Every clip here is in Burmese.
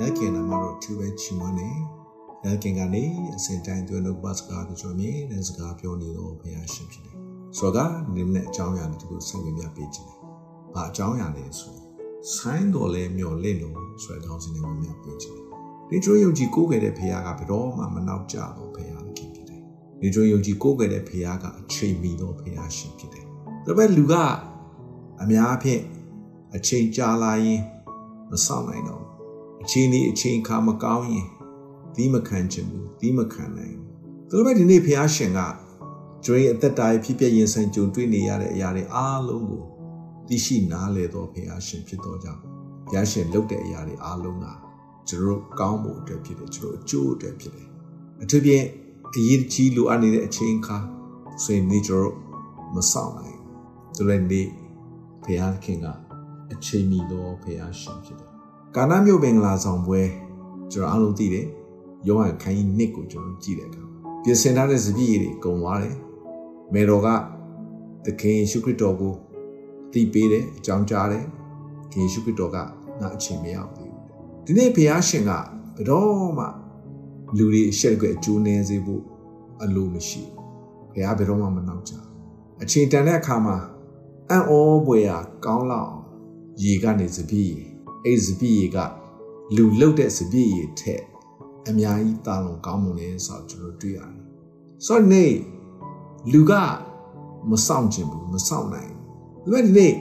ရခင်နာမတော်သူပဲချီးမွမ်းနေရခင်ကနေအစဉ်တိုင်းသွေးနှုတ်ပါစကားကိုကျွန်တော်မြင်တဲ့စကားပြောနေတော့ဘုရားရှင်ဖြစ်တယ်ဆိုတော့ဒီနေ့အကြောင်းအရာတွေကိုဆက်ဝင်ပြပေးခြင်း။ဘာအကြောင်းအရာလဲဆိုဆိုင်းတော်လဲမျော်လင့်လို့ဆိုတဲ့ကောင်းစဉ်တွေကိုမြတ်ပေးခြင်း။ဒီတို့ယုံကြည်ကိုးကွယ်တဲ့ဘုရားကဘယ်တော့မှမနောက်ကျတော့ဘုရားခင်ဖြစ်တယ်။ဒီတို့ယုံကြည်ကိုးကွယ်တဲ့ဘုရားကအချိန်မီတော့ဘုရားရှင်ဖြစ်တယ်။ဒါပေမဲ့လူကအများအဖြစ်အချိန်ကြာလာရင်မဆောင်နိုင်တော့ အချိန်ဒီအချိန်ခါမကောင်းရင်သီးမခံချင်ဘူးသီးမခံနိုင်ဘူးဒါပေမဲ့ဒီနေ့ဘုရားရှင်ကကျွန်ရဲ့အသက်တာရဲ့ဖြစ်ပျက်ရင်ဆိုင်ကြုံတွေ့နေရတဲ့အရာတွေအားလုံးကိုသိရှိနားလည်တော်ဘုရားရှင်ဖြစ်တော်ကြောင့်ဘုရားရှင်လုပ်တဲ့အရာတွေအားလုံးကကျွန်တော်ကောင်းဖို့အတွက်ဖြစ်တယ်ကျွန်တော်အကျိုးအတွက်ဖြစ်တယ်အထူးဖြင့်အရေးကြီးလိုအပ်နေတဲ့အချိန်ခါဆိုရင်နေကျွန်တော်မဆောင်နိုင်ဆိုတဲ့နေ့ဘုရားခင်ကအချိန်မီတော်ဘုရားရှင်ဖြစ်တယ် ကာနာမြို့ပင်္ဂလာဆောင်ပွဲကျွန်တော်အားလုံးသိတယ်ယောဟန်ခန်းကြီးနှစ်ကိုကျွန်တော်ကြည့်တဲ့အခါပြင်ဆင်ထားတဲ့စပြည့်ရည်တွေကုန်သွားတယ်မေတော်ကသခင်ယေရှုခရစ်တော်ကိုသိပေးတယ်အကြောင်းကြားတယ်ခင်ယေရှုခရစ်တော်ကငါအချိန်မရောက်သေးဘူးဒီနေ့ဘုရားရှင်ကဘယ်တော့မှလူတွေအရှက်ကွယ်အကျိုးနည်းစေဖို့အလိုမရှိဘူးဘုရားဘယ်တော့မှမနောက်ကြအချိန်တန်တဲ့အခါမှာအံ့ဩပွေရာကောင်းလောက်ရေကနေစပြည့် အဲ့စပြည့်ကလူလုတ်တဲ့စပြည့်ရထက်အများကြီးတာလွန်ကောင်းမွန်တယ်ဆိုတော့ကျွန်တော်တွေ့ရတယ်ဆိုတော့နေ့လူကမဆောင်ကျင်ဘူးမဆောင်နိုင်ဘူးဒါပေမဲ့ဒီနေ့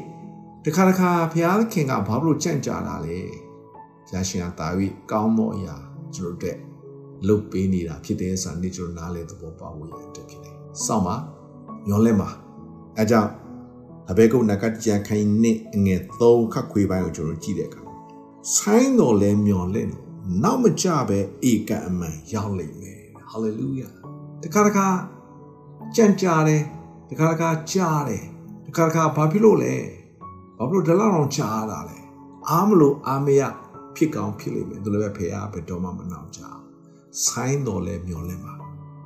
တခါတခါဘုရားခင်ကဘာလို့ကြံ့ကြာတာလဲဘုရားရှင်ကတာဝိကောင်းသောအရာကျွန်တော်တို့လုတ်ပေးနေတာဖြစ်တယ်ဆိုတာနေ့ကျွန်တော်နားလေသဘောပေါက်ဖို့ရတဲ့ဖြစ်တယ်စောင့်ပါညောလဲပါအဲကြောင့်အဘေကုတ်နကကြံခိုင်းနေငယ်သုံးခတ်ခွေပိုင်းကိုကျွန်တော်ကြည့်တဲ့အခါ ဆိုင်းတော်လဲမျောလဲနောက်မကြပဲဧကအမှန်ရောက်လိမ့်မယ်ဟာလေလုယာတခါတခါကြံ့ကြာတယ်တခါတခါကြားတယ်တခါတခါဘာဖြစ်လို့လဲဘာဖြစ်လို့ဒီလောက်အောင်ကြားတာလဲအားမလို့အားမရဖြစ်ကောင်းဖြစ်လိမ့်မယ်ဒါလည်းပဲဖေအားဘယ်တော့မှမနှောင့်ကြဆိုင်းတော်လဲမျောလင့်ပါ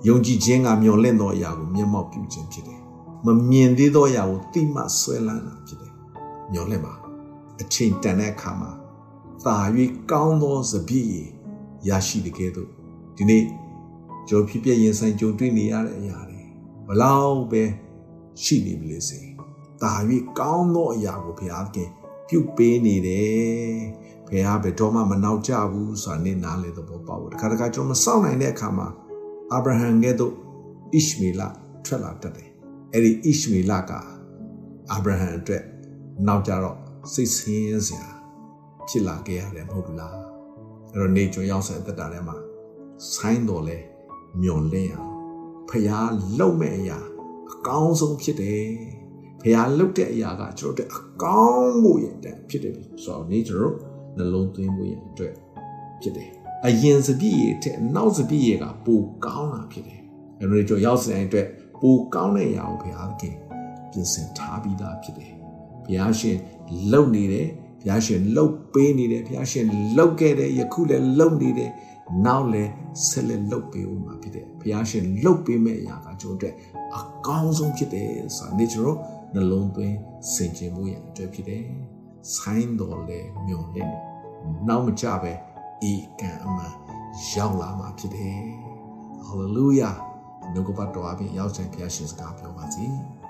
ယုံကြည်ခြင်းကမျောလင့်သောအရာကိုမျက်မှောက်ပြုခြင်းဖြစ်တယ်မမြင်သေးသောအရာကိုတိမှဆွဲလန်းတာဖြစ်တယ်မျောလင့်ပါအချိန်တန်တဲ့အခါမှာ သာ၍ကောင်းသောစပြည့်ရရှိတဲ့ကဲ့သို့ဒီနေ့ကြောဖြစ်ပြရင်ဆိုင်ကြုံတွေ့နေရတဲ့အရာတွေဘလောက်ပဲရှိနေပြီလေစေ။ဒါ၍ကောင်းသောအရာကိုဘုရားခင်ပြုပေးနေတယ်။ဘုရားဘယ်တော့မှမနောက်ကြဘူးဆိုတာနဲ့နားလေသဘောပေါက်ဘူး။တခါတခါကျွန်တော်မစောင့်နိုင်တဲ့အခါမှာအာဗြဟံကဲ့သို့ဣရှမေလထွက်လာတတ်တယ်။အဲ့ဒီဣရှမေလကအာဗြဟံအတွက်နောက်ကြတော့စိတ်ဆင်းရဲစရာ ဖြစ်လာခဲ့ရတယ်မဟုတ်ဘူးလား။အဲ့တော့နေကျွန်ရောက်ဆက်တက်တာထဲမှာဆိုင်းတော်လဲမျောလင့်အောင်ဖျားလုံမဲ့အရာအကောင်းဆုံးဖြစ်တယ်ဖျားလုတ်တဲ့အရာကကျွန်တော်တို့အကောင်းမှုရဲ့တန်ဖြစ်တယ်ဆိုတော့နေကျွန်တော်နှလုံးသွင်းမှုရဲ့အတွက်ဖြစ်တယ်အရင်စပြည့်ရဲ့တဲ့နောက်စပြည့်ရဲ့ကပိုကောင်းတာဖြစ်တယ်အဲ့လိုကျွန်တော်ရောက်စတဲ့အတွက်ပိုကောင်းတဲ့အရာကိုဘုရားခင်ပြင်ဆင်ထားပြီးသားဖြစ်တယ်ဘုရားရှင်လှုပ်နေတယ် ဘုရားရှင်လှုပ်ပေးနေတယ်ဘုရားရှင်လှုပ်ခဲ့တယ်ယခုလည်းလှုပ်နေတယ်နောက်လည်းဆက်လက်လှုပ်ပေးဦးမှာဖြစ်တယ်ဘုရားရှင်လှုပ်ပေးမဲ့အရာကကျွန်တော်တို့အကောင်းဆုံးဖြစ်တယ်ဆိုတာနေ့ကျွန်တော်နှလုံးသွင်းစင်ကြင်မှုရအတွက်ဖြစ်တယ်ဆိုင်းတော်လဲမျောလင့်တယ်နောက်မကြပဲဤကံအမှန်ရောက်လာမှာဖြစ်တယ်ဟာလေလုယာနှုတ်ကပတ်တော်အပြင်ရောက်ဆိုင်ဘုရားရှင်စကားပြောပါစေ။